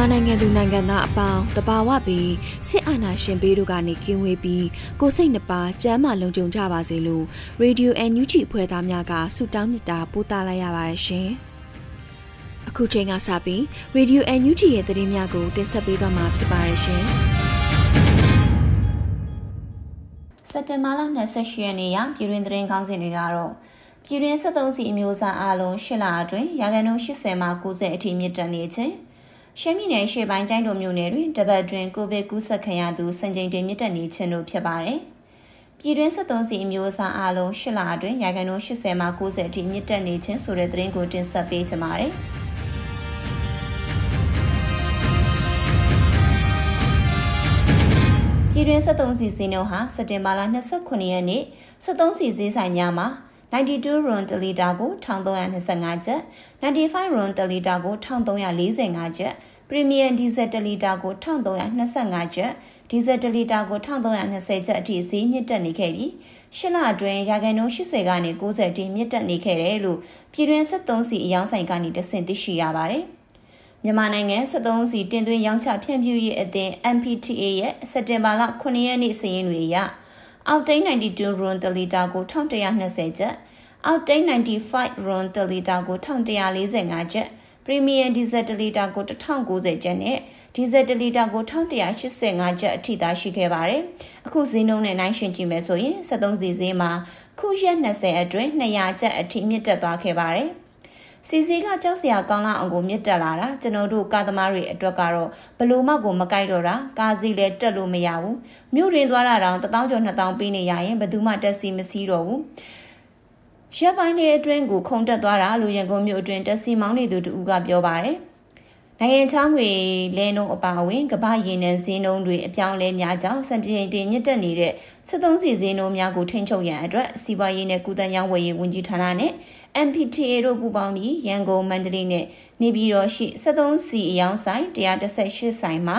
မြန်မာနိုင်ငံသူနိုင်ငံသားအပေါင်းတဘာဝပြီးစစ်အာဏာရှင်ဘေးတို့ကနေကင်းဝေးပြီးကိုစိတ်နှပါကျမ်းမာလုံခြုံကြပါစေလို့ Radio NUG ဖွဲ့သားများကဆုတောင်းမေတ္တာပို့သလိုက်ရပါတယ်ရှင်။အခုချိန်ကစပြီး Radio NUG ရဲ့သတင်းများကိုတင်ဆက်ပေးသွားမှာဖြစ်ပါတယ်ရှင်။စက်တင်ဘာလ28ရက်နေ့ရပြည်တွင်သတင်းကောင်းစဉ်တွေကတော့ပြည်တွင်73စီအမျိုးအစားအလုံး၈လအတွင်းရာခိုင်နှုန်း80မှ90အထိမြင့်တက်နေခြင်း ရှမ်းပြည်နယ်ရှေ့ပိုင်းကျိုင်းတုံမြို့နယ်တွင်တပတ်တွင်ကိုဗစ်ကူးစက်ခံရသူစံချိန်တင်မြင့်တက်နေခြင်းတို့ဖြစ်ပါတယ်။ပြည်တွင်73စီအမျိုးအစားအလုံး၈လအတွင်းရာခိုင်နှုန်း80မှ90အထိမြင့်တက်နေခြင်းဆိုတဲ့သတင်းကိုတင်ဆက်ပေးချင်ပါတယ်။ပြည်တွင်း73စီစီနှုန်းဟာစက်တင်ဘာလ29ရက်နေ့73စီဈေးဆိုင်များမှာ 92 run တလီတာကို1325ကျပ်95 run တလီတာကို1345ကျပ် premium diesel တလီတာကို1325ကျပ် diesel တလီတာကို1320ကျပ်အထိဈေးမြင့်တက်နေခဲ့ပြီးရှစ်လအတွင်းရာခိုင်နှုန်း80ကနေ90အထိမြင့်တက်နေခဲ့တယ်လို့ပြည်တွင်း73စီအယောင်းဆိုင်ကနေတဆင့်သိရှိရပါတယ်။မြန်မာနိုင်ငံ73စီတင်သွင်းရောင်းချဖြန့်ဖြူးရေးအသင်း MPTA ရဲ့စက်တင်ဘာလ9ရက်နေ့စာရင်းတွေအရ အောက်တိန်92 run တလီတာကို1120ကျပ်အောက်တိန်95 run တလီတာကို1145ကျပ် premium diesel တလီတာကို1090ကျပ်နဲ့ diesel တလီတာကို1185ကျပ်အထိသာရှိခဲ့ပါတယ်အခုဈေးနှုန်းနဲ့နိုင်ရှင်ကြည့်မယ်ဆိုရင်73စီဈေးမှာခုရက်20အတွင်း200ကျပ်အထိမြင့်တက်သွားခဲ့ပါတယ် စီစီကကြောက်စရာကောင်းလာအောင်ကိုမြင့်တက်လာတာကျွန်တော်တို့ကာသမားတွေအတွက်ကတော့ဘလို့မှကိုမကြိုက်တော့တာကားစီလည်းတက်လို့မရဘူးမြို့တွင်သွားတာတောင်1000ကျော်2000ပေးနေရရင်ဘယ်သူမှတက်စီမစီးတော့ဘူးရက်ပိုင်းလေးအတွင်းကိုခုံတက်သွားတာလူရန်ကုန်မြို့အတွင်းတက်စီမောင်းနေသူတူကပြောပါတယ်နိုင်ငံချောင်းငွေလဲနှုန်းအပါအဝင်ကမ္ဘာရေနံဈေးနှုန်းတွေအပြောင်းလဲများကြောင့်စံချိန်တင်မြင့်တက်နေတဲ့73စီဈေးနှုန်းများကိုထိန်းချုပ်ရန်အတွက်စီးပွားရေးနဲ့ကုသရေးဝယ်ရေးဝန်ကြီးဌာနနဲ့ MPTA တို့ပူးပေါင်းပြီးရန်ကုန်မန္တလေးနဲ့နေပြည်တော်ရှိ 73စီအယောင်ဆိုင်118ဆိုင်မှာ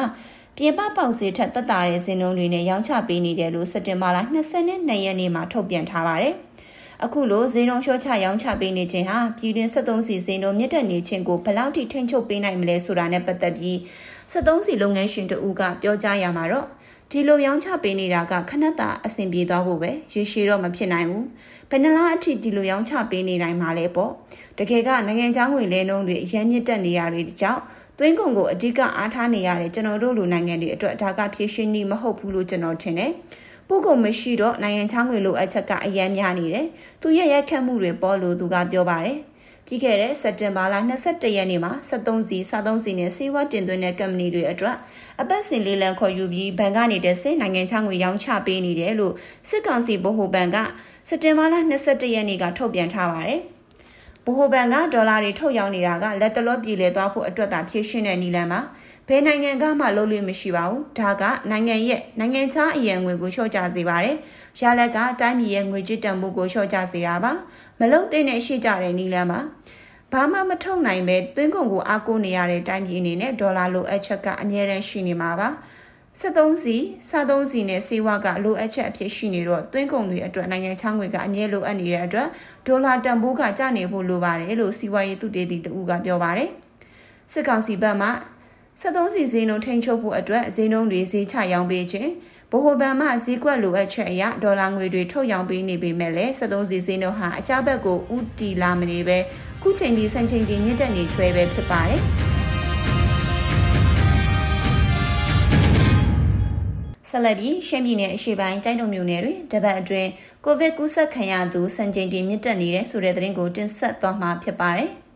ပြင်ပပေါက်ဈေးထက်တက်တာတဲ့ဈေးနှုန်းတွေနဲ့ရောင်းချပေးနေတယ်လို့စက်တင်ဘာလ22ရက်နေ့မှာထုတ်ပြန်ထားပါတယ်။အခုလိုဈေးနှုန်းလျှော့ချရောင်းချပေးနေခြင်းဟာပြည်တွင်း73စီဈေးနှုန်းမြင့်တက်နေခြင်းကိုဘယ်လောက်ထိထိန်းချုပ်ပေးနိုင်မလဲဆိုတာနဲ့ပတ်သက်ပြီး73စီလုပ်ငန်းရှင်တဦးကပြောကြားရမှာတော့ ဒီလိုရောင်းချပေးနေတာကခဏတာအဆင်ပြေသွားဖို့ပဲရေရှည်တော့မဖြစ်နိုင်ဘူးဘယ်နှလားအထိဒီလိုရောင်းချပေးနေနိုင်မှာလဲပေါ့တကယ်ကနိုင်ငံခြားငွေလဲနှုန်းတွေအရင်မြင့်တက်နေရတဲ့ကြောင့်သွင်းကုန်ကိုအဓိကအားထားနေရတဲ့ကျွန်တော်တို့လူနိုင်ငံတွေအတွက်ဒါကဖြည့်ရှင်းနေမဟုတ်ဘူးလို့ကျွန်တော်ထင်တယ်ပို့ကုန်မရှိတော့နိုင်ငံချောင်းငွေလိုအပ်ချက်ကအယမ်းများနေတယ်။သူရဲ့ရိုက်ခတ်မှုတွေပေါ်လို့သူကပြောပါတယ်။ ပြီးခဲ့တဲ့စက်တင်ဘာလ22ရက်နေ့မှာ73စီ73စီနဲ့စေဝါတင်သွင်းတဲ့ကုမ္ပဏီတွေအတွက်အပတ်စဉ်လေးလံခေါ်ယူပြီးဘဏ်ကနေတဲ့စိနိုင်ငံချောင်းငွေရောင်းချပေးနေတယ်လို့စစ်ကောင်စီဗဟိုဘဏ်ကစက်တင်ဘာလ22ရက်နေ့ကထုတ်ပြန်ထားပါတယ်။ဗဟိုဘဏ်ကဒေါ်လာတွေထုတ်ရောင်းနေတာကလက်တလောပြည်လဲသွားဖို့အတွက်သာဖြည့်ရှင်းတဲ့နည်းလမ်းမှာဘယ်နိုင်ငံကမှလုပ်လို့မရှိပါဘူးဒါကနိုင်ငံရဲ့နိုင်ငံခြားအရန်ငွေကိုလျှော့ချစေပါတယ်ရလက်ကတိုင်းပြည်ရဲ့ငွေကြေးတန်ဖိုးကိုလျှော့ချစေတာပါ မလုံတဲ့ရှိကြတဲ့နည်းလမ်းပါဘာမှမထုတ်နိုင်ပဲသွင်းကုန်ကိုအားကိုးနေရတဲ့တိုင်းပြည်အနေနဲ့ဒေါ်လာလိုအပ်ချက်ကအများရန်ရှိနေမှာပါ73စီ73စီနဲ့စေဝါကလိုအပ်ချက်အဖြစ်ရှိနေတော့သွင်းကုန်တွေအတွက်နိုင်ငံချောင်းငွေကအမြဲလိုအပ်နေတဲ့အတွက်ဒေါ်လာတန်ဖိုးကကျနေဖို့လိုပါတယ်လို့စီးပွားရေးသူတေသီတဦးကပြောပါတယ်စစ်ကောင်စီဘက်မှ73စီဈေးနှုန်းထိန်းချုပ်ဖို့အတွက်ဈေးနှုန်းတွေဈေးချရောင်းပေးခြင်း ဗဟိုဘဏ်မှဈေးကွက်လိုအပ်ချက်အရဒေါ်လာငွေတွေထုတ်ရောင်းပေးနေပေမဲ့လည်း73စီစင်းတို့ဟာအကြဘက်ကိုဥတီလာမနေပဲခုချိန်ဒီစံချိန်ဒီမြင့်တက်နေဆွဲပဲဖြစ်ပါတယ်ဆက်လက်ပြီးရှမ်းပြည်နယ်အရှေ့ပိုင်းကျိုင်းတုံမြို့နယ်တွင်တပတ်အတွင်းကိုဗစ်ကူးစက်ခံရသူစံချိန်တင်မြင့်တက်နေတဲ့ဆိုတဲ့သတင်းကိုတင်ဆက်သွားမှာဖြစ်ပါတယ်။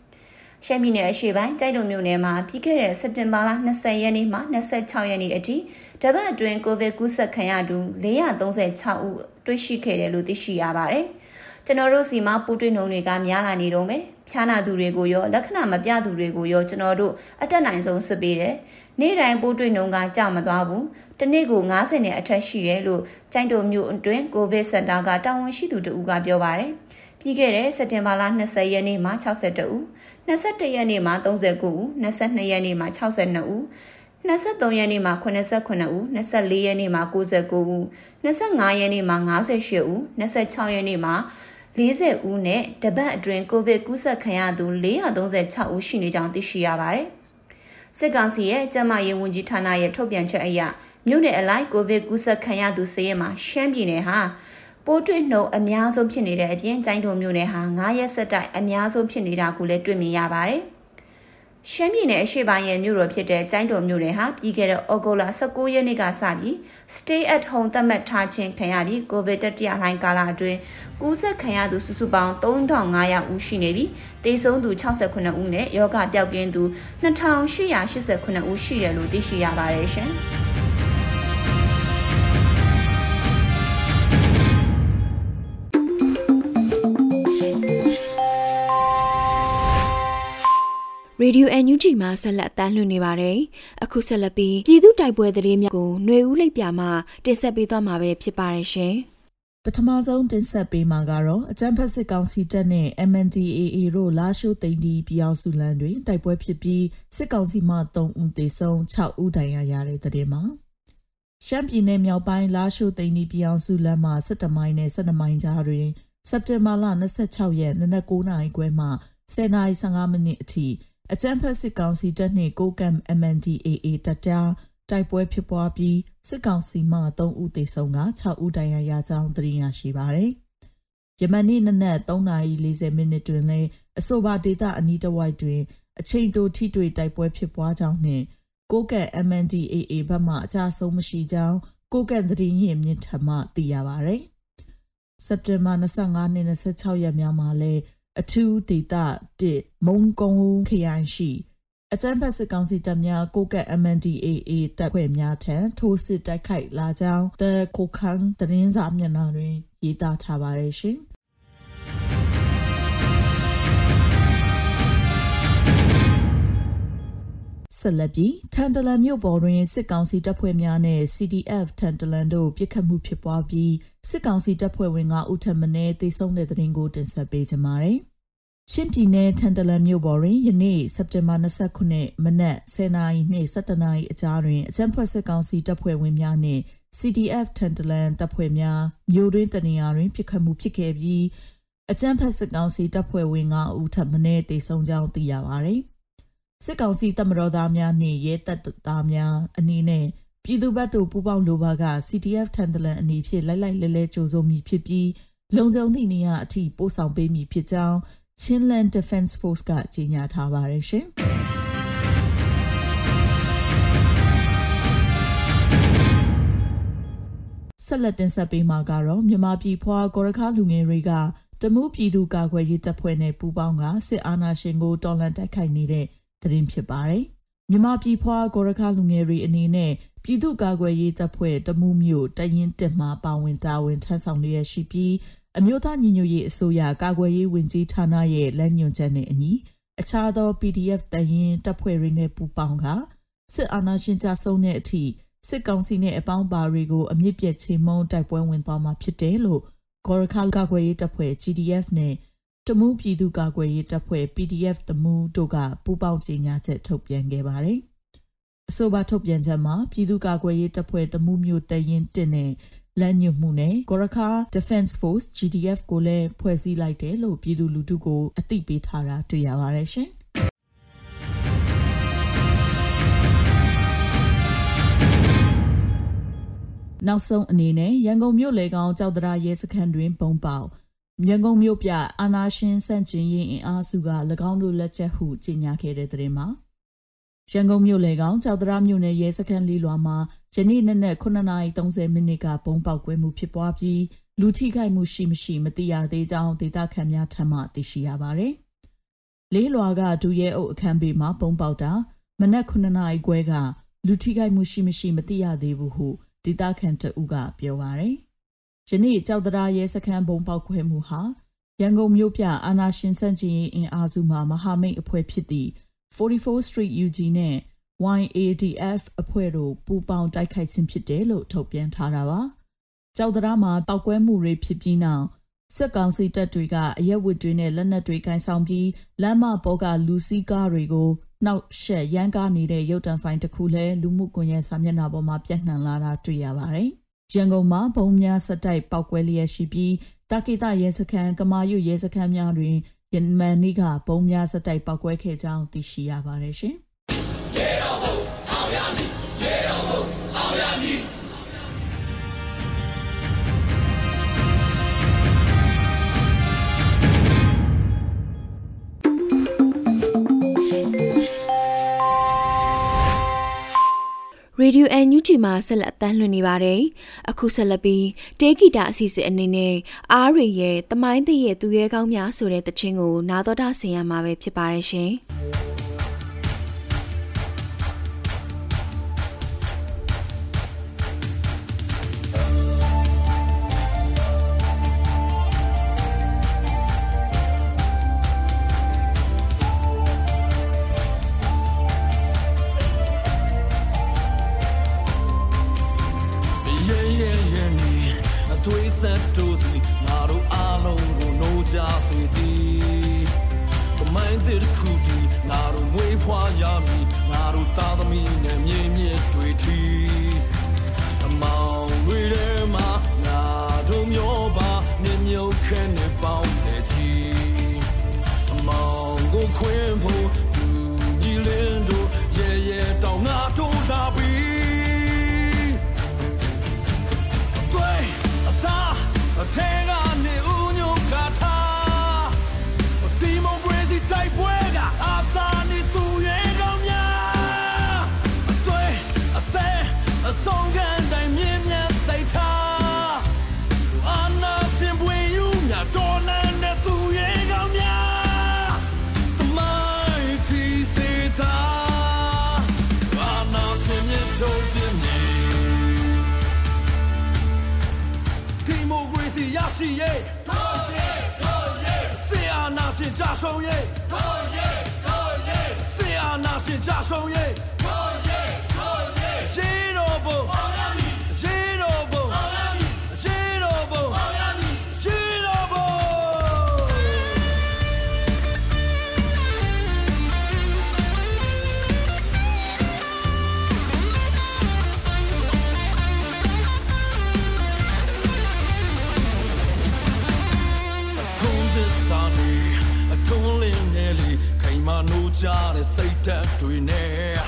ရှမ်းပြည်နယ်အရှေ့ပိုင်းကျိုင်းတုံမြို့နယ်မှာပြီးခဲ့တဲ့စက်တင်ဘာလ20ရက်နေ့မှ26ရက်နေ့အထိတပတ်အတွင်းကိုဗစ်ကူးစက်ခံရသူ436ဦးတွေ့ရှိခဲ့တယ်လို့သိရှိရပါတယ်။ကျွန်တော်တို့စီမှာပူးတွင်းနှုံတွေကများလာနေတော့မယ်။ဖျားနာသူတွေကိုရောလက္ခဏာမပြသူတွေကိုရောကျွန်တော်တို့အတက်နိုင်ဆုံးစစ်ပေးတယ်။နေ့တိုင်းပိုးတွေ့နှုံကကြောက်မသွားဘူး။တနေ့ကို90နဲ့အထက်ရှိတယ်လို့ကျိုင်းတုံမြို့အတွင်းကိုဗစ်စင်တာကတာဝန်ရှိသူတဦးကပြောပါတယ်။ ပြီးခဲ့တဲ့စက်တင်ဘာလ20ရက်နေ့မှာ62ဦး21ရက်နေ့မှာ39ဦး22ရက်နေ့မှာ62ဦး23ရက်နေ့မှာ89ဦး24ရက်နေ့မှာ69ဦး25ရက်နေ့မှာ58ဦး26ရက်နေ့မှာ40ဦးနဲ့တပတ်အတွင်းကိုဗစ်ကူးစက်ခံရသူ436ဦးရှိနေကြောင်းသိရှိရပါတယ်။စစ်ကောင်စီရဲ့ကျန်းမာရေးဝန်ကြီးဌာနရဲ့ထုတ်ပြန်ချက်အရမြို့နယ်အလိုက်ကိုဗစ်ကူးစက်ခံရသူစရဲမှာရှမ်းပြည်နယ်ဟာ ပိုးတွေ့နှုန်းအများဆုံးဖြစ်နေတဲ့အပြင်ကျိုင်းတုံမြို့နယ်ဟာ9ရက်ဆက်တိုက်အများဆုံးဖြစ်နေတာကိုလည်းတွေ့မြင်ရပါတယ်။ရှမ်းပြည်နယ်အရှေ့ပိုင်းရဲ့မြို့တော်ဖြစ်တဲ့ကျိုင်းတုံမြို့နယ်ဟာပြီးခဲ့တဲ့ဩဂုတ်လ19ရက်နေ့ကစပြီး stay at home သတ်မှတ်ထားခြင်းခံရပြီးကိုဗစ်တတိယလှိုင်းကာလအတွင်းကူးစက်ခံရသူစုစုပေါင်း3500ဦးရှိနေပြီးသေဆုံးသူ68ဦးနဲ့ယောဂပျောက်ကင်းသူ2889ဦးရှိတယ်လို့သိရှိရပါတယ်ရှင်။ Radio NUG မှာဆက်လက်အတန်းလွှင့်နေပါတယ်။အခုဆက်လက်ပြီးပြည်သူတိုက်ပွဲသတင်းများကိုຫນွေဦးလိပ်ပြမှာတင်ဆက်ပေးသွားမှာပဲဖြစ်ပါတယ်ရှင်။ပထမဆုံးတင်ဆက်ပေးမှာကတော့အကြံဖက်စစ်ကောင်စီတပ်နဲ့ MNDAA တို့လာရှိုးသိန်းဒီပြည်အောင်စုလန်တွင်တိုက်ပွဲဖြစ်ပြီးစစ်ကောင်စီမှ3ဦးသေဆုံး6ဦးဒဏ်ရာရတဲ့တဲ့မှာရှမ်းပြည်နယ်မြောက်ပိုင်းလာရှိုးသိန်းဒီပြည်အောင်စုလန်မှာ17မိုင်နဲ့12မိုင်ကြားတွင်စက်တင်ဘာလ26ရက်နနက်9:00နာရီခွဲမှ10:15မိနစ်အထိ အကြမ်းဖက်စစ်ကောင်စီတပ်နှင့်ကိုကမ် MNDAA တပ်သားတိုက်ပွဲဖြစ်ပွားပြီးစစ်ကောင်စီမှ3ဦးသေဆုံးက6ဦးဒဏ်ရာရကြောင်းသိရရှိပါရယ်။ယမန်နေ့နနက်3:40မိနစ်တွင်လည်းအဆိုပါဒေသအနီးတစ်ဝိုက်တွင် အချိန်တိုထိတွေ့တိုက်ပွဲဖြစ်ပွားကြောင်းနှင့်ကိုကန့် MNDAA ဘက်မှအကြဆုံးမရှိကြောင်းကိုကန့်သတင်းရင်းမြစ်ထမှသိရပါရယ်။စက်တင်ဘာ25နှစ်26ရက်များမှာလည်း အထူးဒေသ1မုံကုန်းခရိုင်ရှိအကြမ်းဖက်စစ်ကောင်စီတပ်များကိုကတ် MNDAA တပ်ဖွဲ့များထံထိုးစစ်တိုက်ခိုက်လာကြောင်း The Kokang သတင်းစာမျက်နှာတွင်ရေးသားထားပါတယ်ရှင်။ ဆက်လက်ပြီးထန်တလန်မြို့ပေါ်တွင်စစ်ကောင်စီတပ်ဖွဲ့များနဲ့ CDF ထန်တလန်တို့ပြစ်ခတ်မှုဖြစ်ပွားပြီးစစ်ကောင်စီတပ်ဖွဲ့ဝင်ကဦးထမင်းသေဆုံးတဲ့တဲ့ရင်ကိုတင်ဆက်ပေးကြပါမယ်။ချင်းပြည်နယ်ထန်တလန်မြို့ပေါ်တွင်ယနေ့စက်တင်ဘာ29မနက်10:00နာရီနှင့်17:00နာရီအကြားတွင်အကြမ်းဖက်စစ်ကောင်စီတပ်ဖွဲ့ဝင်များနှင့် CDF ထန်တလန်တပ်ဖွဲ့များမြို့တွင်တနေရာတွင်ပြစ်ခတ်မှုဖြစ်ခဲ့ပြီးအကြမ်းဖက်စစ်ကောင်စီတပ်ဖွဲ့ဝင်ကဦးထမင်းသေဆုံးကြောင်းသိရပါသည်။ စစ်ကောင်စီတပ်မတော်သားများနှင့်ရဲတပ်သားများအနေနဲ့ပြည်သူ့ဘက်သို့ပူးပေါင်းလိုပါက CTF ထန်တလန်အနေဖြင့်လိုက်လိုက်လဲလဲကြိုးစုံမိဖြစ်ပြီးလုံခြုံသည့်နေရာအထိပို့ဆောင်ပေးမည်ဖြစ်ကြောင်း Chinland Defense Force ကကြေညာထားပါတယ်ရှင်။ဆက်လက်တင်ဆက်ပေးမှာကတော့မြန်မာပြည်ဖွာဂေါရခလူငယ်တွေကတမှုပြည်သူကာကွယ်ရေးတပ်ဖွဲ့နဲ့ပူးပေါင်းကစစ်အာဏာရှင်ကိုတော်လှန်တိုက်ခိုက်နေတဲ့ သတင်းဖြစ်ပါတယ်။မြမပြည်ဖွာဂေါရခလူငယ်တွေအနေနဲ့ပြည်သူ့ကာကွယ်ရေးတပ်ဖွဲ့တမှုမျိုးတရင်တက်မှပါဝင်တာဝန်ထမ်းဆောင်လျက်ရှိပြီးအမျိုးသားညီညွတ်ရေးအစိုးရကာကွယ်ရေးဝန်ကြီးဌာနရဲ့လက်ညွှန်ချက်နဲ့အညီအခြားသော PDF တရင်တပ်ဖွဲ့တွေနဲ့ပူးပေါင်းကစစ်အာဏာရှင်ကြဆုံးတဲ့အထိစစ်ကောင်စီနဲ့အပေါင်းပါတွေကိုအမြင့်ပြတ်ချေမှုန်းတိုက်ပွဲဝင်သွားမှာဖြစ်တယ်လို့ဂေါရခကာကွယ်ရေးတပ်ဖွဲ့ GDF နဲ့ တမူးပြည်သူ့ကာကွယ်ရေးတပ်ဖွဲ့ PDF တမူးတို့ကပူးပေါင်းကြေညာချက်ထုတ်ပြန်ခဲ့ပါတယ်။အဆိုပါထုတ်ပြန်ချက်မှာပြည်သူ့ကာကွယ်ရေးတပ်ဖွဲ့တမူးမျိုးတရင်တင်တဲ့လက်ညှို့မှုနဲ့ဂေါရခ Defense Force GDF ကိုလည်းဖွဲ့စည်းလိုက်တယ်လို့ပြည်သူလူထုကိုအသိပေးထားတာတွေ့ရပါတယ်ရှင်။နောက်ဆုံးအနေနဲ့ရန်ကုန်မြို့လေကောင်ကြောက်တရာရဲစခန်းတွင် ပုံပေါက် ရန်ကုန်မြို့ပြအာနာရှင်စန့်ကျင်ရင်အင်အားစုက၎င်းတို့လက်ချက်ဟုကြေညာခဲ့တဲ့တဲ့မှာရန်ကုန်မြို့လေကောင်ကြောက်တရာမြို့နယ်ရဲစခန်းလေးလွာမှာယနေ့နေ့နဲ့9:30မိနစ်ကပုံပေါက်ကွဲမှုဖြစ်ပွားပြီးလူထိခိုက်မှုရှိမရှိမသိရသေးကြောင်းဒေသခံများထံမှသိရှိရပါတယ်။လေးလွာကဒူရဲအုပ်အခန်းဘေးမှာပုံပေါက်တာမနက်9နာရီခွဲကလူထိခိုက်မှုရှိမရှိမသိရသေးဘူးဟုဒေသခံတအုပ်ကပြောပါရယ်။ ယနေ့ကြောက်တရားရဲစခန်းပုံပေါက်ခွဲမှုဟာရန်ကုန်မြို့ပြအာနာရှင်စန့်ကျင်ရေးအင်အားစုမှမဟာမိတ်အဖွဲ့ဖြစ်သည့်44 Street UG နဲ့ YADF အဖွဲ့တို့ပူးပေါင်းတိုက်ခိုက်ခြင်းဖြစ်တယ်လို့ထုတ်ပြန်ထားတာပါ။ကြောက်တရားမှာပောက်ကွဲမှုတွေဖြစ်ပြီးနောက်စစ်ကောင်စီတပ်တွေကအရက်ဝတ်တွေနဲ့လက်နက်တွေကင်ဆောင်ပြီးလမ်းမပေါ်ကလူစီးကားတွေကိုနှောက်ရှက်ရန်ကားနေတဲ့ရုပ်တံဖိုင်တစ်ခုလည်းလူမှုကွန်ရက်စာမျက်နှာပေါ်မှာပြန့်နှံ့လာတာတွေ့ရပါတယ်။ ရန်ကုန်မှာဘုံများစတိုက်ပောက်ကွဲလျက်ရှိပြီးတာကိတရဲစခန်းကမာရွရဲစခန်းများတွင်ယမန်နီကဘုံများစတိုက်ပောက်ကွဲခဲ့ကြောင်းသိရှိရပါတယ်ရှင်။ ရေဒီယိုအန်ယူဂျီမှာဆက်လက်အသံလွှင့်နေပါတယ်။အခုဆက်လက်ပြီးတေဂီတာအစီအစဉ်အနေနဲ့အားရရဲ့တမိုင်းတရဲ့သူရဲကောင်းများဆိုတဲ့တခြင်းကိုနာတော်တာဆင်ရမှာပဲဖြစ်ပါတယ်ရှင်။ 加双翼。 တဲ့စိတ်ဓာတ်တွေနဲ့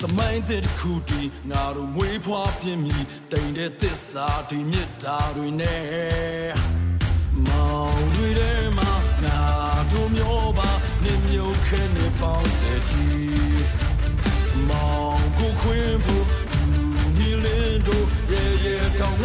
သမိုင်းတဲ့ခုတီငါတို့မွေးဖွားပြင်းမြည်တိမ်တဲ့သစ္စာဒီမြစ်တာတွေနဲ့မောင်တွေထဲမှာငါတို့မျိုးပါနေမျိုးခဲနေပေါင်းစေချီမောင်ကိုခွင်းဖို့ညီလင်းတို့ရဲရဲတောင်း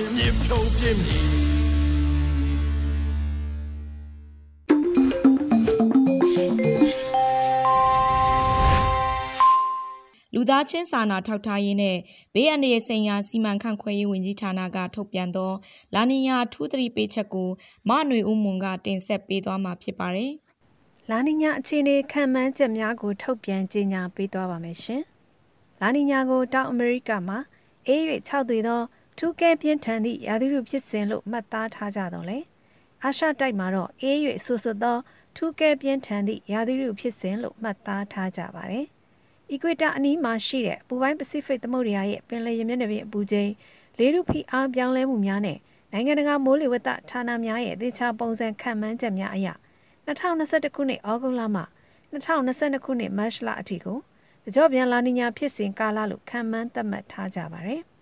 ရှင်မြေဖြုံးပြင်းမည်လူသားချင်းစာနာထောက်ထားရေးနဲ့ဘေးအန္တရာယ်ဆိုင်ရာစီမံခန့်ခွဲရေးဝန်ကြီးဌာနကထုတ်ပြန်သောလာနီယာထူးသတိပေးချက်ကိုမနွေဦးမွန်ကတင်ဆက်ပေးသွားမှာဖြစ်ပါတယ်။လာနီညာအခြေအနေခံမှန်းချက်များကိုထုတ်ပြန်ကြေညာပေးသွားပါမယ်ရှင်။လာနီညာကိုတောင်အမေရိကမှာအေး၍6သွေသော ထူးကဲပြင်းထန်သည့်ရာသီဥတုဖြစ်စဉ်လို့မှတ်သားထားကြတော့လေ။အာရှတိုက်မှာတော့အေး၍ဆူဆူသောထူးကဲပြင်းထန်သည့်ရာသီဥတုဖြစ်စဉ်လို့မှတ်သားထားကြပါတယ်။အီကွေတာအနီးမှာရှိတဲ့ပူပိုင်းပစိဖိတ်သမုဒ္ဒရာရဲ့ပင်လယ်ရမျက်နှာပြင်အပူချိန်လေထုဖိအားပြောင်းလဲမှုများနဲ့နိုင်ငံတကာမိုးလေဝသဌာနများရဲ့သေချာပုံစံခန့်မှန်းချက်များအရ2021ခုနှစ်ဩဂုတ်လမှ2022ခုနှစ်မတ်လအထိကိုကြော့ပြန်လာနီညာဖြစ်စဉ်ကာလလို့ခန့်မှန်းသတ်မှတ်ထားကြပါတယ်။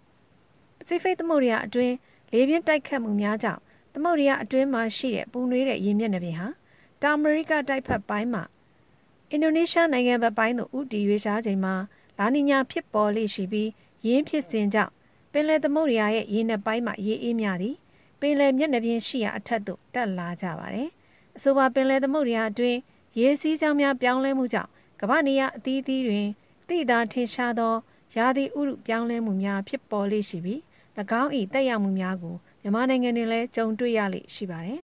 ပစိဖိတ်သမုဒ္ဒရာအတွင်းလေပြင်းတိုက်ခတ်မှုများကြောင့်သမုဒ္ဒရာအတွင်းမှာရှိတဲ့ပူနွေးတဲ့ရေမျက်နှာပြင်ဟာတောင်အမေရိကတိုက်ဖက်ပိုင်းမှာအင်ဒိုနီးရှားနိုင်ငံဘက်ပိုင်းသို့ဥတီရွေးရှားချိန်မှာလာနီညာဖြစ်ပေါ်လေရှိပြီးရင်းဖြစ်စဉ်ကြောင့်ပင်လယ်သမုဒ္ဒရာရဲ့ရေနက်ပိုင်းမှာရေအေးများသည်ပင်လယ်မျက်နှာပြင်ရှိရာအထက်သို့တက်လာကြပါတယ်။အဆိုပါပင်လယ်သမုဒ္ဒရာအတွင်းရေစီးကြောင်းများပြောင်းလဲမှုကြောင့်ကမ္ဘာနေရအသီးသီးတွင်တိသာထင်ရှားသောရာသီဥတုပြောင်းလဲမှုများဖြစ်ပေါ်လေရှိပြီး၎ င်း၏တက်ရောက်မှုများကိုမြန်မာနိုင်ငံတွင်လည်းကြုံတွေ့ရလေရှိပါတယ်။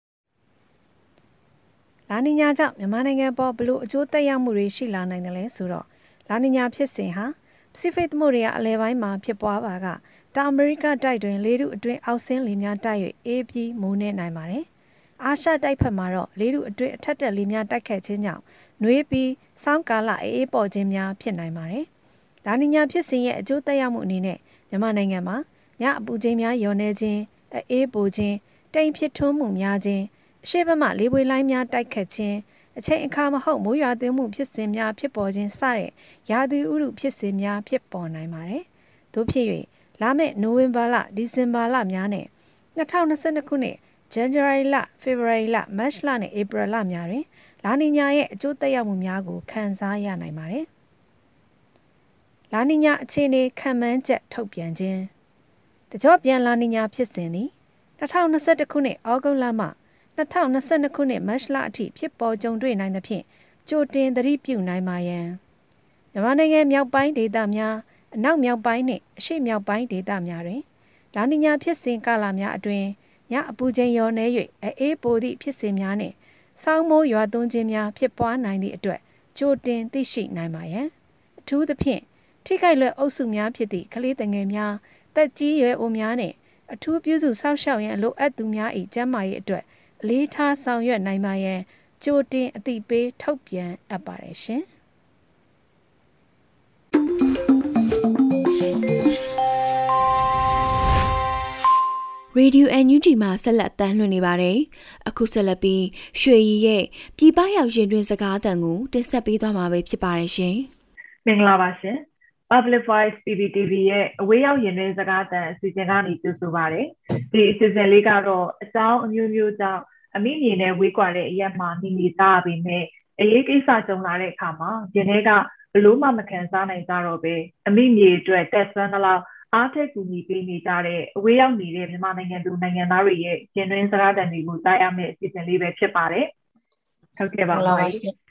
လာနီညာကြောင့်မြန်မာနိုင်ငံပေါ်ဘလို့အကျိုးတက်ရောက်မှုတွေရှိလာနိုင်တယ်လဲဆိုတော့လာနီညာဖြစ်စဉ်ဟာပစိဖိတ်သမုဒ္ဒရာအလဲပိုင်းမှာဖြစ်ပွားပါကတောင်အမေရိကတိုက်တွင်လေထုအတွင်းအောက်ဆင်းလေများတိုက်၍အေးပြီးမိုးနေနိုင်ပါတယ်။အာရှတိုက်ဖက်မှာတော့လေထုအတွင်းအထက်တက်လေများတိုက်ခတ်ခြင်းကြောင့်နှွေးပြီးစောင်းကာလအေးပေါ်ခြင်းများဖြစ်နိုင်ပါတယ်။ဒါနီညာဖြစ်စဉ်ရဲ့အကျိုးသက်ရောက်မှုအနေနဲ့မြန်မာနိုင်ငံမှာ ညအပူချိန်များလျော်နေခြင်းအေးပိုခြင်းတိမ်ဖြစ်ထွန်းမှုများခြင်းအရှိဘက်မှလေပွေလိုင်းများတိုက်ခတ်ခြင်းအချိန်အခါမဟုတ်မိုးရွာသွန်းမှုဖြစ်စဉ်များဖြစ်ပေါ်ခြင်းစတဲ့ရာသီဥတုဖြစ်စဉ်များဖြစ်ပေါ်နိုင်ပါတယ်။သို့ဖြစ်၍လာမယ့်နိုဝင်ဘာလဒီဇင်ဘာလများနဲ့2022ခုနှစ် January လ February လ March လနဲ့ April လများတွင်လာနီညာရဲ့အကျိုးသက်ရောက်မှုများကိုခံစားရနိုင်ပါတယ်။လာနီညာအခြေအနေခံမှန်းချက်ထုတ်ပြန်ခြင်း တကြော့ပြန်လာနီညာဖြစ်စဉ်သည်2021ခုနှစ်ဩဂုတ်လမှ2022ခုနှစ်မတ်လအထိဖြစ်ပေါ်ကြုံတွေ့နိုင်သဖြင့်ကြိုတင်သတိပြုနိုင်ပါရန်မြန်မာနိုင်ငံမြောက်ပိုင်းဒေသများအနောက်မြောက်ပိုင်းနှင့်အရှေ့မြောက်ပိုင်းဒေသများတွင်လာနီညာဖြစ်စဉ်ကာလများအတွင်းညအပူချိန်ရောနေ၍အေးပိုသည့်ဖြစ်စဉ်များနှင့်ဆောင်းမိုးရွာသွန်းခြင်းများဖြစ်ပွားနိုင်သည့်အတွက်ကြိုတင်သိရှိနိုင်ပါရန်အထူးသဖြင့်ထိခိုက်လွယ်အုပ်စုများဖြစ်သည့်ကလေးငယ်များ တက်ကြီးရွယ်အိုများနှင့်အထူးပြုစုစောင့်ရှောက်ရန်လိုအပ်သူများ၏ကျန်းမာရေးအတွက်အလေးထားဆောင်ရွက်နိုင်ပါရန်ကြိုတင်အသိပေးထုတ်ပြန်အပ်ပါတယ်ရှင်။ Radio NUG မှာဆက်လက်တမ်းလွှင့်နေပါတယ်။အခုဆက်လက်ပြီးရွှေရီရဲ့ပြည်ပရောက်ရင်တွင်စကားအတန်ကိုတင်ဆက်ပေးသွားမှာပဲဖြစ်ပါတယ်ရှင်။မင်္ဂလာပါရှင်။ Public Voice PPTV ရဲ့အဝေးရောက်ရင်တွင်စကားအတန်အစီအစဉ်ကနေကြိုဆိုပါရစေ။ဒီအစီအစဉ်လေးကတော့အကြောင်းအမျိုးမျိုးကြောင့်အမိမြေနဲ့ဝေးကွာတဲ့အရက်မှာနေနေသားပေမဲ့အရေးကိစ္စကြုံလာတဲ့အခါမှာဒီနေ့ကဘလို့မှမခံစားနိုင်ကြတော့ပဲအမိမြေအတွက်တက်ဆွမ်းသလောက်အားထက်ကူညီပေးနေကြတဲ့အဝေးရောက်နေတဲ့မြန်မာနိုင်ငံသူနိုင်ငံသားတွေရဲ့ကျင်းတွင်းစကားတန်တွေကိုကြားရမယ့်အစီအစဉ်လေးပဲဖြစ်ပါတယ်။ဟုတ်ကဲ့ပါဟုတ်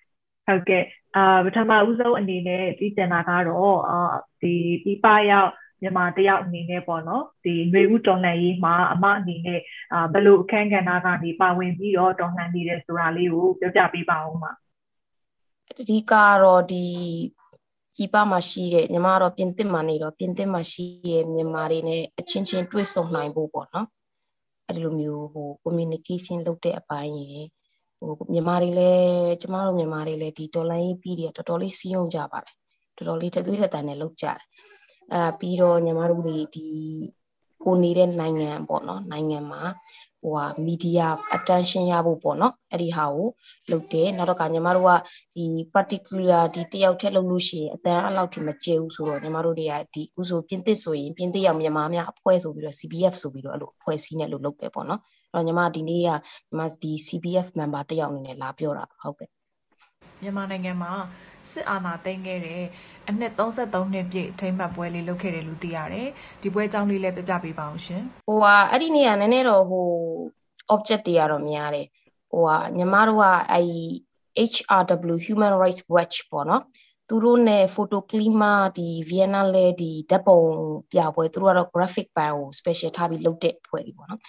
ဟုတ်ကဲ့အာပထမဦးဆုံးအနေနဲ့ပြီးကျင်တာကတော့အာဒီပြပရောက်မြန်မာတယောက်အနေနဲ့ပေါ့နော်ဒီຫນွေဦးတော်လှန်ရေးမှာအမအနေနဲ့အာဘယ်လိုအခန်းကဏ္ဍကနေပါဝင်ပြီးတော့တော်လှန်နေတယ်ဆိုတာလေးကိုပြောပြပေးပါဦးပါအဓိကတော့ဒီပြည်ပမှာရှိတဲ့ညီမတော့ပြင်သစ်မှာနေတော့ပြင်သစ်မှာရှိတဲ့မြန်မာတွေနဲ့အချင်းချင်းတွေ့ဆုံနိုင်ဖို့ပေါ့နော်အဲ့လိုမျိုးဟို communication လုပ်တဲ့အပိုင်းရယ် ဟိုမြန်မာတွေလည်းကျမတို့မြန်မာတွေလည်းဒီဒေါ်လာရေးပြီးတယ်တော်တော်လေးစီးရုံကြပါတယ်တော်တော်လေးထသွေးထတန်နဲ့လုပ်ကြတယ်အဲ့ဒါပြီးတော့ညီမတို့တွေဒီကိုနေတဲ့နိုင်ငံပေါ့နော်နိုင်ငံမှာဟိုဟာမီဒီယာ attention ရဖို့ပေါ့နော်အဲ့ဒီဟာကိုလုပ်တယ်နောက်တော့ကညီမတို့ကဒီ particular ဒီတယောက်ထက်လုပ်လို့ရှိရင်အတန်းအလောက်ထိမကျဘူးဆိုတော့ညီမတို့တွေကဒီဥဆိုပြင်သစ်ဆိုရင်ပြင်သစ်ရောက်မြန်မာများအဖွဲ့ဆိုပြီးတော့ CBF ဆိုပြီးတော့အဲ့လိုအဖွဲ့စည်းနဲ့လို့လုပ်တယ်ပေါ့နော်အဲ့ တော့ညီမဒီနေ့ကညီမဒီ CBF member တယောက်အနေနဲ့လာပြောတာဟုတ်ကဲ့မြန်မာနိုင်ငံမှာစစ်အာဏာသိမ်းခဲ့တဲ့အနှစ်33နှစ်ပြည့်ထိမ့်မှတ်ပွဲလေးလုပ်ခဲ့တယ်လို့သိရတယ်။ဒီပွဲအကြောင်းလေးလည်းပြပြပေးပါအောင်ရှင်။ဟိုဟာအဲ့ဒီနေ့ကနည်းနည်းတော့ဟို object တွေကတော့များတယ်။ဟိုဟာညီမတို့ကအဲ့ HRW Human Rights Watch ပေါ့နော် သူတို့နဲ့ photo clima ဒီ Vienna လဲဒီဓာတ်ပုံပြပွဲသူတို့ကတော့ graphic bio special ထားပြီးလုပ်တဲ့ဖွဲ့တွေပေါ့နော်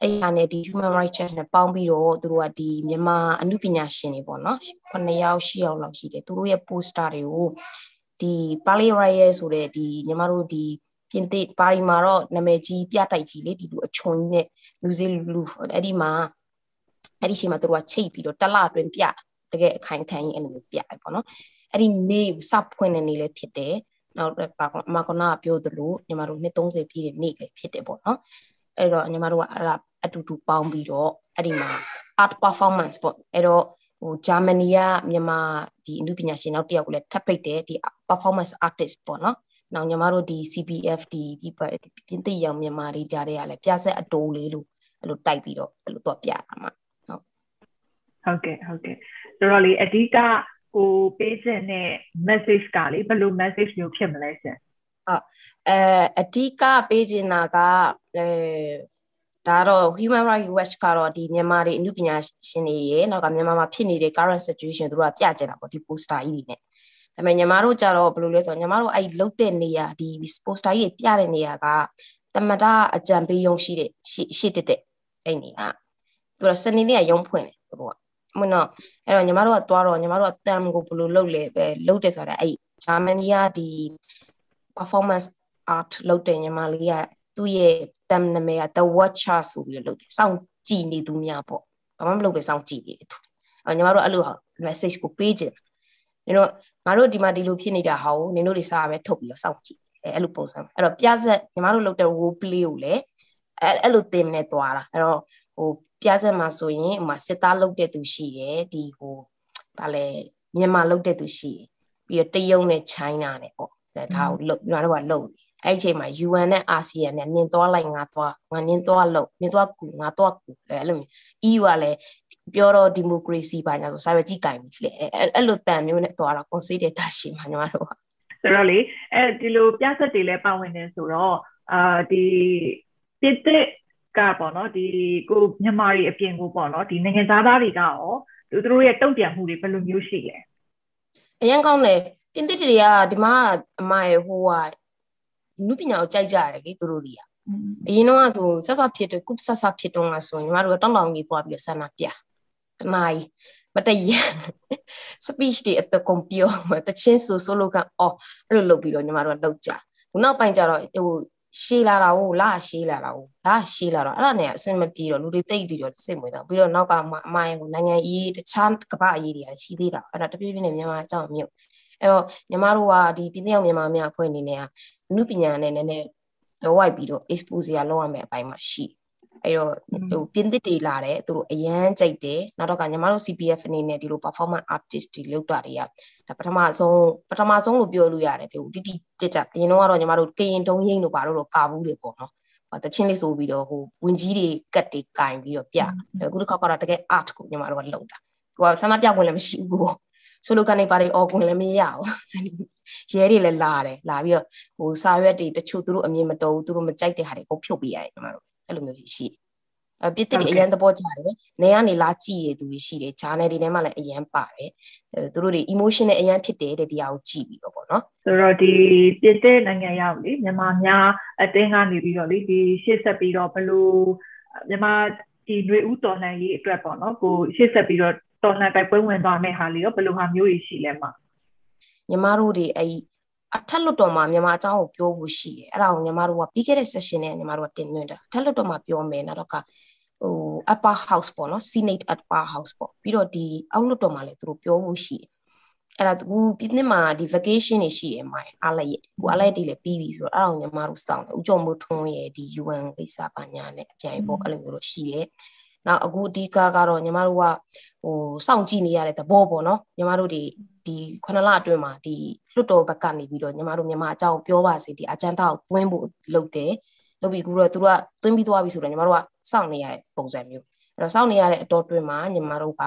အဲ့ဒီအနေဒီ human rights church နဲ့ပေါင်းပြီးတော့သူတို့ကဒီမြန်မာအမှုပညာရှင်တွေပေါ့နော်9ယောက်10ယောက်လောက်ရှိတယ်သူတို့ရဲ့ poster တွေကိုဒီ Pali Riot ဆိုတဲ့ဒီညီမတို့ဒီပြင်သစ်ပါရီမှာတော့နာမည်ကြီးပြတိုက်ကြီးလေဒီလိုအချွန်ကြီးနဲ့လူစီလူအဲ့ဒီမှာအဲ့ဒီရှိမှသူတို့ကချိတ်ပြီးတော့တလအတွင်းပြတကယ်အခိုင်ခံကြီးအဲ့လိုမျိုးပြတယ်ပေါ့နော် အဲ့ဒီနေ့စဖွင့်တဲ့နေ့လည်းဖြစ်တယ်နောက်အမကနာပြောသလိုညီမတို့နှစ်30ပြည့်တဲ့နေ့လည်းဖြစ်တယ်ပေါ့နော်အဲ့တော့ညီမတို့ကအဲ့ဒါအတူတူပေါင်းပြီးတော့အဲ့ဒီမှာ art performance ပေါ့အဲ့တော့ဟိုဂျာမနီကမြန်မာဒီအမှုပညာရှင်နောက်တစ်ယောက်ကိုလည်းထပ်ပိတ်တယ်ဒီ performance artist ပေါ့နော်နောက်ညီမတို့ဒီ CPF ဒီပြင်သစ်ရောင်မြန်မာတွေကြားတဲ့ကလည်းပြဆက်အတိုးလေးလို့အဲ့လိုတိုက်ပြီးတော့အဲ့လိုတော့ပြတာမှာဟုတ်ဟုတ်ကဲ့ဟုတ်ကဲ့ဆိုတော့လေအဓိက ကိုပေးခြင်းနဲ့ message ကလေဘယ်လို message မျိုးဖြစ်မလဲရှင်ဟုတ်အဲအဓိကပေးခြင်းတာကအဲဒါတော့ human rights watch ကတော့ဒီမြန်မာတွေအမှုပညာရှင်တွေရေနောက်ကမြန်မာမှာဖြစ်နေတဲ့ current situation သူတို့ကပြကြတာပေါ့ဒီ poster ကြီးတွေနဲ့ဒါပေမဲ့ညီမတို့ကြတော့ဘယ်လိုလဲဆိုတော့ညီမတို့အဲ့လုတ်တဲ့နေရာဒီ poster ကြီးပြတဲ့နေရာကတမတာအကြံပေးရုံရှိတဲ့ရှိရှိတက်တဲ့အဲ့နေရာသူကစနေနေ့ကရုံဖွင့်တယ်သူက မနော်အဲ့တော့ညီမတို့ကသွားတော့ညီမတို့ကတမ်ကိုဘယ်လိုလုပ်လဲပဲလုပ်တယ်ဆိုတာအဲ့ဂျာမနီကဒီ performance art လုပ်တဲ့ညီမလေးကသူ့ရဲ့တမ်နာမည်က The Watcher ဆိုပြီးလုပ်တယ်စောင့်ကြည့်နေသူများပေါ့ဘာမှမလုပ်ပဲစောင့်ကြည့်နေတယ်သူအဲ့ညီမတို့အဲ့လို message ကိုပေးခြင်းနင်တို့ငါတို့ဒီမှာဒီလိုဖြစ်နေတာဟာကိုနင်တို့တွေစားပဲထုတ်ပြီးတော့စောင့်ကြည့်အဲအဲ့လိုပုံစံအဲ့တော့ပြဆက်ညီမတို့လုပ်တဲ့ role play ကိုလည်းအဲအဲ့လိုသင်နေသွားတာအဲ့တော့ဟို ပြဆက်မှာဆိုရင်ဟိုမှာစစ်သားလုပ်တဲ့သူရှိရယ်ဒီဟိုဗာလဲမြန်မာလုပ်တဲ့သူရှိရယ်ပြီးတော့တရုတ်နဲ့ China နဲ့ပေါ့ဒါကိုလုပ်ညီမတို့ကလုပ်အဲ့ဒီအချိန်မှာ UN နဲ့ ASEAN နဲ့နင်သွားလိုက်ငါသွားငါနင်သွားလို့နင်သွားကူငါသွားကူအဲ့လိုမျိုး EU ကလည်းပြောတော့ဒီမိုကရေစီပါညာဆိုစာရွက်ကြီးကင်ပြီလေအဲ့လိုတန်မျိုးနဲ့သွားတာ consider တာရှိမှာညီမတို့ကဆိုတော့လေအဲဒီလိုပြဆက်တွေလည်းပါဝင်နေဆိုတော့အာဒီပြစ်က် ကပေါ့နော်ဒီကိုမြန်မာတွေအပြင်ကိုပေါ့နော်ဒီနိုင်ငံသားသားတွေကရောသူတို့ရဲ့တုံ့ပြန်မှုတွေဘယ်လိုမျိုးရှိလဲအရင်ကောင်းတယ်ပြင်သစ်တွေကဒီမှာအမရဲ့ဟိုကနုပညာကိုကြိုက်ကြတယ်လေသူတို့တွေကအရင်တော့ဆိုဆက်ဆက်ဖြစ်တယ်ကုဆက်ဆက်ဖြစ်တော့ဆိုညီမတို့ကတောင်းတောင်းကြီးသွားပြီးဆန္ဒပြတနားကြီးမတည့်ရ speech တွေအတကုံပြောတချင်းဆိုဆိုလိုကအော်အဲ့လိုလုပ်ပြီးတော့ညီမတို့ကလောက်ကြခုနောက်ပိုင်းကျတော့ဟို ရှေးလာတာကိုလာရှေးလာတာကိုလာရှေးလာတော့အဲ့ဒါနဲ့အဆင်မပြေတော့လူတွေတိတ်ပြီးတော့စိတ်ဝင်တော့ပြီးတော့နောက်ကမအမိုင်းကိုနိုင်ငံရေးတခြားကပအရေးတွေကရှိသေးတာအဲ့ဒါတပြည့်ပြည့်နဲ့မြန်မာအကြောင်းမြို့အဲ့တော့ညီမတို့ကဒီပြည်ထောင်မြန်မာများအဖွဲ့အနေနဲ့ကအမှုပညာနဲ့နည်းနည်းတော့ဝိုက်ပြီးတော့ expose ရလောက်ရမယ်အပိုင်းမှာရှိ အဲ့တော့ဟိုပြင်သစ်တွေလာတယ်သူတို့အရန်ကြိုက်တယ်နောက်တော့ကညီမတို့ CPF အနေနဲ့ဒီလို performance artist တွေလောက်တာတွေကဒါပထမဆုံးပထမဆုံးလို့ပြောလို့ရတယ်ပြောတိတိကြကြအရင်တော့ကတော့ညီမတို့ကရင်တုံးရင်းတို့ပါတော့ကာဘူးတွေပေါ့နော်တချင်းလေးဆိုပြီးတော့ဟိုဝင်ကြီးတွေကတ်တွေကင်ပြီးတော့ပြအခုတစ်ခါကတော့တကယ် art ကိုညီမတို့ကလုပ်တာဟိုကဆန္ဒပြဝင်လည်းမရှိဘူးဆိုလိုကနေပါတွေအော်ဝင်လည်းမရဘူးရဲတွေလည်းလာတယ်လာပြီးတော့ဟိုစာရွက်တွေတချို့သူတို့အမြင်မတော်ဘူးသူတို့မကြိုက်တဲ့ဟာတွေအကုန်ဖြုတ်ပေးရတယ်ညီမတို့ အဲ့လိုမျိုးရှိတယ်အပြစ်တွေအရန်သဘောကျတယ်နေကနေလာကြည့်ရသူတွေရှိတယ်ဂျာနယ်တွေထဲမှာလည်းအရန်ပါတယ်သူတို့တွေ emotion နဲ့အရန်ဖြစ်တယ်တဲ့ဒီဟာကိုကြည့်ပြီးတော့ပေါ့နော်ဆိုတော့ဒီပြစ်တဲ့နိုင်ငံရောက်လေမြန်မာများအတင်းကနေပြီးတော့လေဒီရှေ့ဆက်ပြီးတော့ဘလို့မြန်မာဒီຫນွေဥတော်လှန်ရေးအတွက်ပေါ့နော်ကိုရှေ့ဆက်ပြီးတော့တော်လှန်တိုက်ပွဲဝင်သွားမယ့်ဟာလေးရောဘလို့ဟာမျိုးကြီးရှိလဲမှာညီမတို့တွေအဲ့ အထက်လွတ်တော်မှာမြန်မာအကြောင်းကိုပြောဖို့ရှိတယ်အဲ့ဒါကိုညီမတို့ကပြီးခဲ့တဲ့ session နဲ့ညီမတို့ကတင်သွင်းတာအထက်လွတ်တော်မှာပြောမယ်နောက်တော့ကဟို upper house ပေါ့နော် senate upper house ပေါ့ပြီးတော့ဒီအောက်လွတ်တော်မှာလည်းသူတို့ပြောဖို့ရှိတယ်အဲ့ဒါသူပြည်နှစ်မှာဒီ vacation တွေရှိရမှာအားလိုက်ရဟိုအားလိုက်တွေလည်းပြီးပြီဆိုတော့အဲ့ဒါကိုညီမတို့စောင့်တယ်ဥကြုံမိုးထွန်းရဲ့ဒီ UN ကိစ္စပါညာနဲ့အပြိုင်ပေါ့အဲ့လိုမျိုးလို့ရှိတယ် နောက်အခုအဓိကကတော့ညီမတို့ကဟိုစောင့်ကြည့်နေရတဲ့သဘောပေါ့နော်ညီမတို့ဒီဒီခုနလအတွင်းမှာဒီလွတ်တော်ဘက်ကနေပြီးတော့ညီမတို့မြန်မာအကြောင်းပြောပါစေဒီအဂျန်တာကိုတွင်းဖို့လုပ်တယ်လုပ်ပြီးကူတော့သူတို့ကတွင်းပြီးသွားပြီဆိုတော့ညီမတို့ကစောင့်နေရတဲ့ပုံစံမျိုးအဲ့တော့စောင့်နေရတဲ့အတော်တွင်းမှာညီမတို့က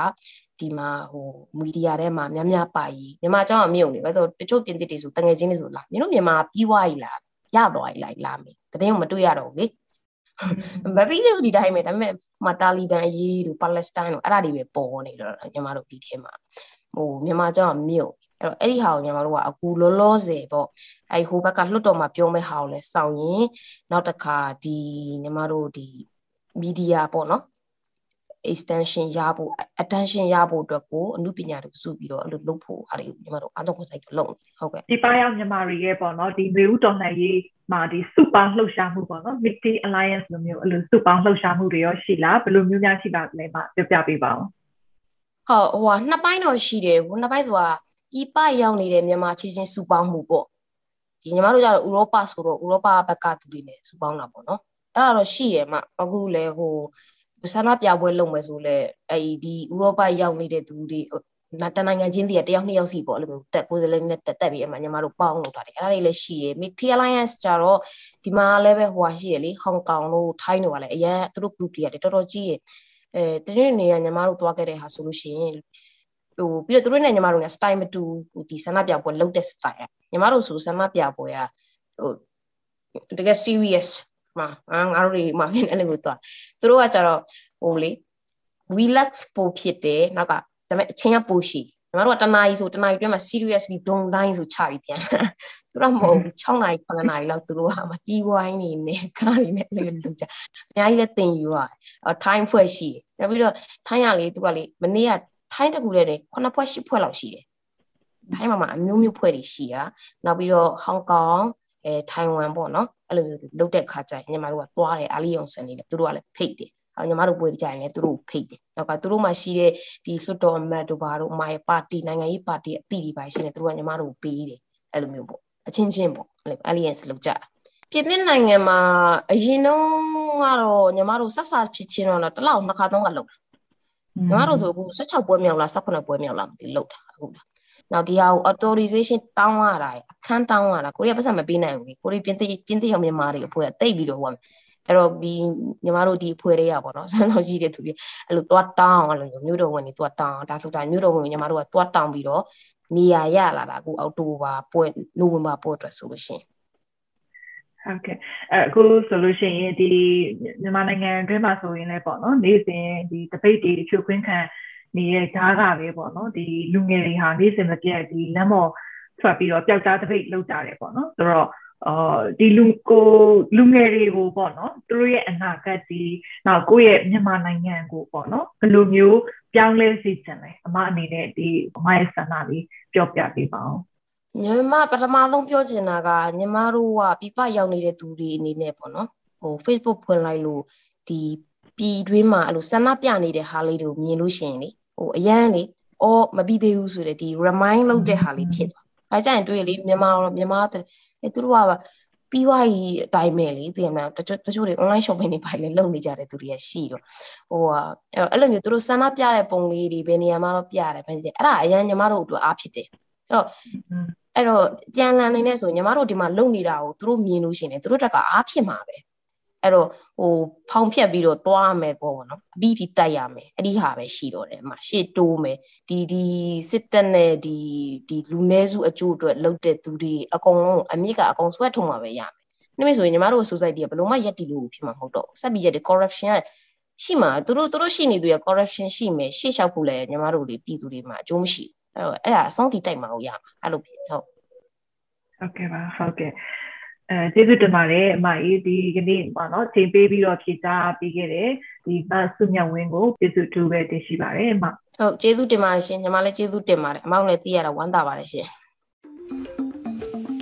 ဒီမှာဟိုမီဒီယာထဲမှာများများပါကြီးမြန်မာအကြောင်းအမြုပ်နေပဲဆိုတချို့ပြင်သစ်တွေဆိုတငယ်ချင်းတွေဆိုလာမင်းတို့မြန်မာပြီးွားကြီးလားရသွားကြီးလားလာမေးတရင်မတွေ့ရတော့ဘူးလေ မပြီးသေးဘူးဒီတိုင်းပဲဒါပေမဲ့မတာလီဘန်အရေးတို့ပါလက်စတိုင်းတို့အဲ့ဒါတွေပဲပေါ်နေတော့ညီမတို့ဒီထဲမှာဟိုမြန်မာကြောင့်မြို့အဲ့တော့အဲ့ဒီဟာကိုညီမတို့ကအခုလောလောဆယ်ပေါ့အဲ့ဟိုဘက်ကလွတ်တော်မှာပြောမဲ့ဟာကိုလည်းစောင့်ရင်နောက်တစ်ခါဒီညီမတို့ဒီမီဒီယာပေါ့နော် extension ရဖို့ attention ရဖို့အတွက်ကိုအမှုပညာတွေစုပြီးတော့အဲ့လိုလုပ်ဖို့အားတွေကိုညီမတို့အတော့ကိုစိုက်လုပ်နေဟုတ်ကဲ့ဒီပါရောက်မြန်မာတွေရဲ့ပေါ့နော်ဒီမေဦးတော်နိုင်ရေးမှာဒီစုပေါင်းလှုပ်ရှားမှုပေါ့နော် Mixed Alliance လိုမျိုးအဲ့လိုစုပေါင်းလှုပ်ရှားမှုတွေရောရှိလားဘယ်လိုမျိုးများရှိပါလဲမပြောပြပေးပါဦးဟုတ်ဟိုကနှစ်ပိုင်းတော့ရှိတယ်ဟိုနှစ်ပိုင်းဆိုတာဒီပရောက်နေတဲ့မြန်မာချင်းချင်းစုပေါင်းမှုပေါ့ဒီညီမတို့ကျတော့ဥရောပဆိုတော့ဥရောပဘက်ကသူတွေနဲ့စုပေါင်းတာပေါ့နော်အဲ့ဒါတော့ရှိရမှာအခုလေဟို ဆန္ဒပြပွဲလုပ်မယ်ဆိုလဲအဲ့ဒီဥရောပရောက်နေတဲ့သူတွေတနိုင်ငံချင်းတည်းတယောက်နှစ်ယောက်စီပေါ့အဲ့လိုတက်ကိုယ်စလေးနဲ့တက်တက်ပြီးအမှညီမတို့ပေါင်းလို့တာတယ်အဲ့ဒါတွေလည်းရှိရယ် Mixed Alliance ကြတော့ဒီမှာလည်းပဲဟိုဟာရှိရလေဟောင်ကောင်တို့ထိုင်းတို့ကလည်းအရင်သူတို့ group တွေကတော်တော်ကြီးရယ်အဲတနေ့နေရညီမတို့တွားခဲ့တဲ့ဟာဆိုလို့ရှိရင်ဟိုပြီးတော့သူတို့နဲ့ညီမတို့နဲ့ style မတူဒီဆန္ဒပြပွဲလုပ်တဲ့ style ညီမတို့ဆိုဆန္ဒပြပွဲကဟိုတကယ် serious မှာငါတို့တွေမှာဖြစ်အဲ့လိုမျိုးသွားသူတို့ကကြတော့ဟိုလေ relax ပို့ဖြစ်တယ်နောက်ကဒါပေမဲ့အချင်းကပိုရှိညီမတို့ကတနားရီဆိုတနားရီပြမှာ seriously ဒုံတိုင်းဆိုချပြီးပြန်သူတို့မဟုတ်6နာရီ9နာရီလောက်သူတို့ကမှတီးဝိုင်းနေနေကားနေနဲ့လည်းလုပ်ကြအများကြီးလည်းတင်ယူရတယ် time ဖွဲ့ရှိတယ်နောက်ပြီးတော့ time ရလေသူကလေမနေ့က time တခုတည်းနဲ့9ဖွဲ့10ဖွဲ့လောက်ရှိတယ် time မှာအမျိုးမျိုးဖွဲ့တွေရှိတာနောက်ပြီးတော့ဟောင်ကောင် အဲထိုင်ဝမ်ပေါ့နော်အဲ့လိုမျိုးလုတ်တဲ့ခါကျရင်ညီမတို့ကသွားတယ်အာလီယုံစန်နေတယ်သူတို့ကလည်းဖိတ်တယ်အော်ညီမတို့ပွဲကြရင်လည်းသူတို့ဖိတ်တယ်နောက်ကသူတို့မှရှိတဲ့ဒီလွှတ်တော်အမတ်တို့ဘာတို့အမရဲ့ပါတီနိုင်ငံရေးပါတီအသီးတွေပါရှိနေသူတို့ကညီမတို့ပေးတယ်အဲ့လိုမျိုးပေါ့အချင်းချင်းပေါ့အဲ့လို alliance လောက်ကြပြည်သစ်နိုင်ငံမှာအရင်တော့ကတော့ညီမတို့ဆက်ဆာဖြစ်ချင်းတော့တစ်လောက်နှစ်ခါသုံးခါလောက်ညီမတို့ဆိုအခု16ပွဲမြောက်လား18ပွဲမြောက်လားမသိလောက်တာအခုလား နောက်ဒီဟာကို authorization တောင်းရတာအခန်းတောင်းရတာကိုရီးယားပတ်စံမပေးနိုင်ဘူးကိုရီးပြင်သစ်ပြင်သစ်ရောမြန်မာတွေအဖွဲ့ကတိတ်ပြီးတော့ဟိုအဲ့တော့ဒီညီမတို့ဒီအဖွဲ့တွေကပေါ့နော်ဆန်းတော်ကြီးတဲ့သူတွေအဲ့လိုသွားတောင်းအဲ့လိုမျိုးတော်ဝင်နေသွားတောင်းဒါဆိုတာမျိုးတော်ဝင်ညီမတို့ကသွားတောင်းပြီးတော့နေရာရလာတာအခုအောက်တိုဘာပွဲနိုဝင်ဘာပွဲအတွက်ဆိုလို့ရှိရင်ဟုတ်ကဲ့အခုဆိုလို့ရှိရင်ဒီမြန်မာနိုင်ငံအတွင်းမှာဆိုရင်လည်းပေါ့နော်နေ့စဉ်ဒီတပိတ်တွေဖြိုခွင်းခံ နေတဲ့ဓာတ်ကပဲပေါ့နော်ဒီလူငယ်တွေဟာနေ့စဉ်မပြတ်ဒီလမ်းပေါ်ထွက်ပြီးတော့ပျောက်ကြားတပိတ်လောက်ကြတယ်ပေါ့နော်ဆိုတော့အော်ဒီလူကိုလူငယ်တွေကိုပေါ့နော်သူတို့ရဲ့အနာဂတ်ဒီနောက်ကိုယ့်ရဲ့မြန်မာနိုင်ငံကိုပေါ့နော်ဘယ်လိုမျိုးပြောင်းလဲစေချင်လဲအမအနေနဲ့ဒီအမရဲ့ဆန္ဒလေးပြောပြပေးပါဦးညီမပထမဆုံးပြောချင်တာကညီမတို့ကပြပရောက်နေတဲ့သူတွေအနေနဲ့ပေါ့နော်ဟို Facebook ဖွင့်လိုက်လို့ဒီပြည်တွင်းမှာအဲ့လိုဆန္ဒပြနေတဲ့ဟာလေးတွေကိုမြင်လို့ရှိရင်လေ ဟိုအရန်လေအော်မပြီးသေးဘူးဆိုတဲ့ဒီ remind လုပ်တဲ့ဟာလေးဖြစ်သွား။အဲကြရင်တွေ့လေမြန်မာမြန်မာအဲသူတို့ကပြီးွားကြီးအတိုင်းပဲလေသိရမလားတချို့တချို့တွေ online shopping တွေပါလေလုပ်နေကြတဲ့သူတွေကရှိတော့ဟိုဟာအဲ့လိုမျိုးသူတို့ဆန္ဒပြတဲ့ပုံလေးတွေဘယ်နေရာမှာတော့ပြတယ်ဘယ်အဲ့ဒါအရန်ညီမတို့အတွက်အားဖြစ်တယ်အဲ့တော့အဲ့တော့ပြန်လည်နေနေဆိုညီမတို့ဒီမှာလုံနေတာကိုသူတို့မြင်လို့ရှိရင်သူတို့တက်ကအားဖြစ်မှာပဲ အဲ့တော့ဟိုဖောင်ဖြတ်ပြီးတော့သွားမယ်ပေါ့ဗောနော်အပြီးဒီတိုက်ရမယ်အဲ့ဒီဟာပဲရှိတော့တယ်အမရှေ့တိုးမယ်ဒီဒီစစ်တပ်နဲ့ဒီဒီလူနည်းစုအကျိုးအတွက်လှုပ်တဲ့သူတွေအကုန်လုံးအမြင့်ကအကုန်ဆွဲထုံမှာပဲရမယ်နှမိတ်ဆိုရင်ညီမတို့ society ကဘယ်လိုမှရက်တီလို့ဖြစ်မှာမဟုတ်တော့ဆက်ပြီးရက်ဒီ corruption ကရှိမှာသူတို့သူတို့ရှိနေသူရ corruption ရှိမယ်ရှေ့လျှောက်ဖို့လည်းညီမတို့တွေပြည်သူတွေမှာအကျိုးမရှိအဲ့တော့အဲ့ဒါအဆုံးထိတိုက်မှာကိုရမှာအဲ့လိုဖြစ်ဟုတ်ဟုတ်ကဲ့ပါဟုတ်ကဲ့ အဲကျေးဇူးတင်ပါတယ်အမအေးဒီကနေ့ပေါ့နော်ချိန်ပေးပြီးတော့ဖြေကြားပေးခဲ့တယ်ဒီဘတ်ဆုမြတ်ဝင်းကိုကျေးဇူးတူပဲတင်ရှိပါတယ်အမဟုတ်ကျေးဇူးတင်ပါတယ်ရှင်ညီမလည်းကျေးဇူးတင်ပါတယ်အမောင်လည်းသိရတာဝမ်းသာပါတယ်ရှင်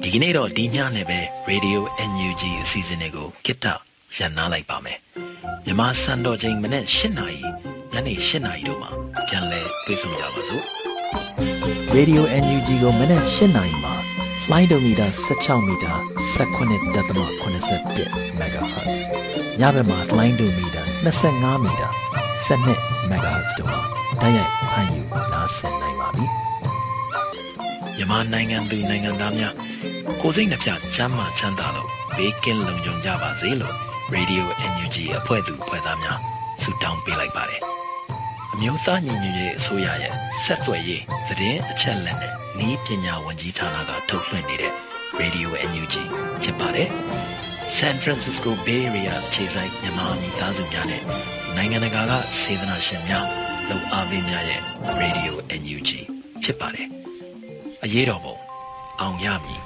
ဒီကနေ့တော့ဒီညနဲ့ပဲ Radio NUG အစီအစဉ်လေးကိုကိတ္တရန်နာလိုက်ပါမယ်မြန်မာစံတော်ချိန်မနေ့၈နာရီညနေ၈နာရီတို့မှာပြန်လည်တွေ့ဆုံကြပါစို့ Radio NUG ကိုမနေ့၈နာရီမှာ လိုင်းဒိုမီတာ16မီတာ19.87 MHz ညဘက်မှာလိုင်းဒိုမီတာ25မီတာ12 MHz တို့မှာတိုက်ရိုက်ဖမ်းယူနားဆင်နိုင်ပါပြီမြန်မာနိုင်ငံသူနိုင်ငံသားများကိုစိတ်နှပြချမ်းမာချမ်းသာလို့ဘေးကင်းလုံခြုံကြပါစေလို့ Radio NUG အဖွဲ့သူဖွဲ့သားများဆုတောင်းပေးလိုက်ပါတယ်အမျိုးသားညီညွတ်ရေးအစိုးရရဲ့ဆက်သွယ်ရေးသတင်းအချက်အလက်နဲ့ ဤပညာဝန်ကြီးဌာနကထုတ်လွှင့်နေတဲ့ Radio NUG ဖြစ်ပါတယ်။ San Francisco Bay Area ခြေဆိုင်မြန်မာမိသားစုများနဲ့နိုင်ငံတကာကစေတနာရှင်များလှူအားပေးများရဲ့ Radio NUG ဖြစ်ပါတယ်။အရေးတော်ပုံအောင်ရမည်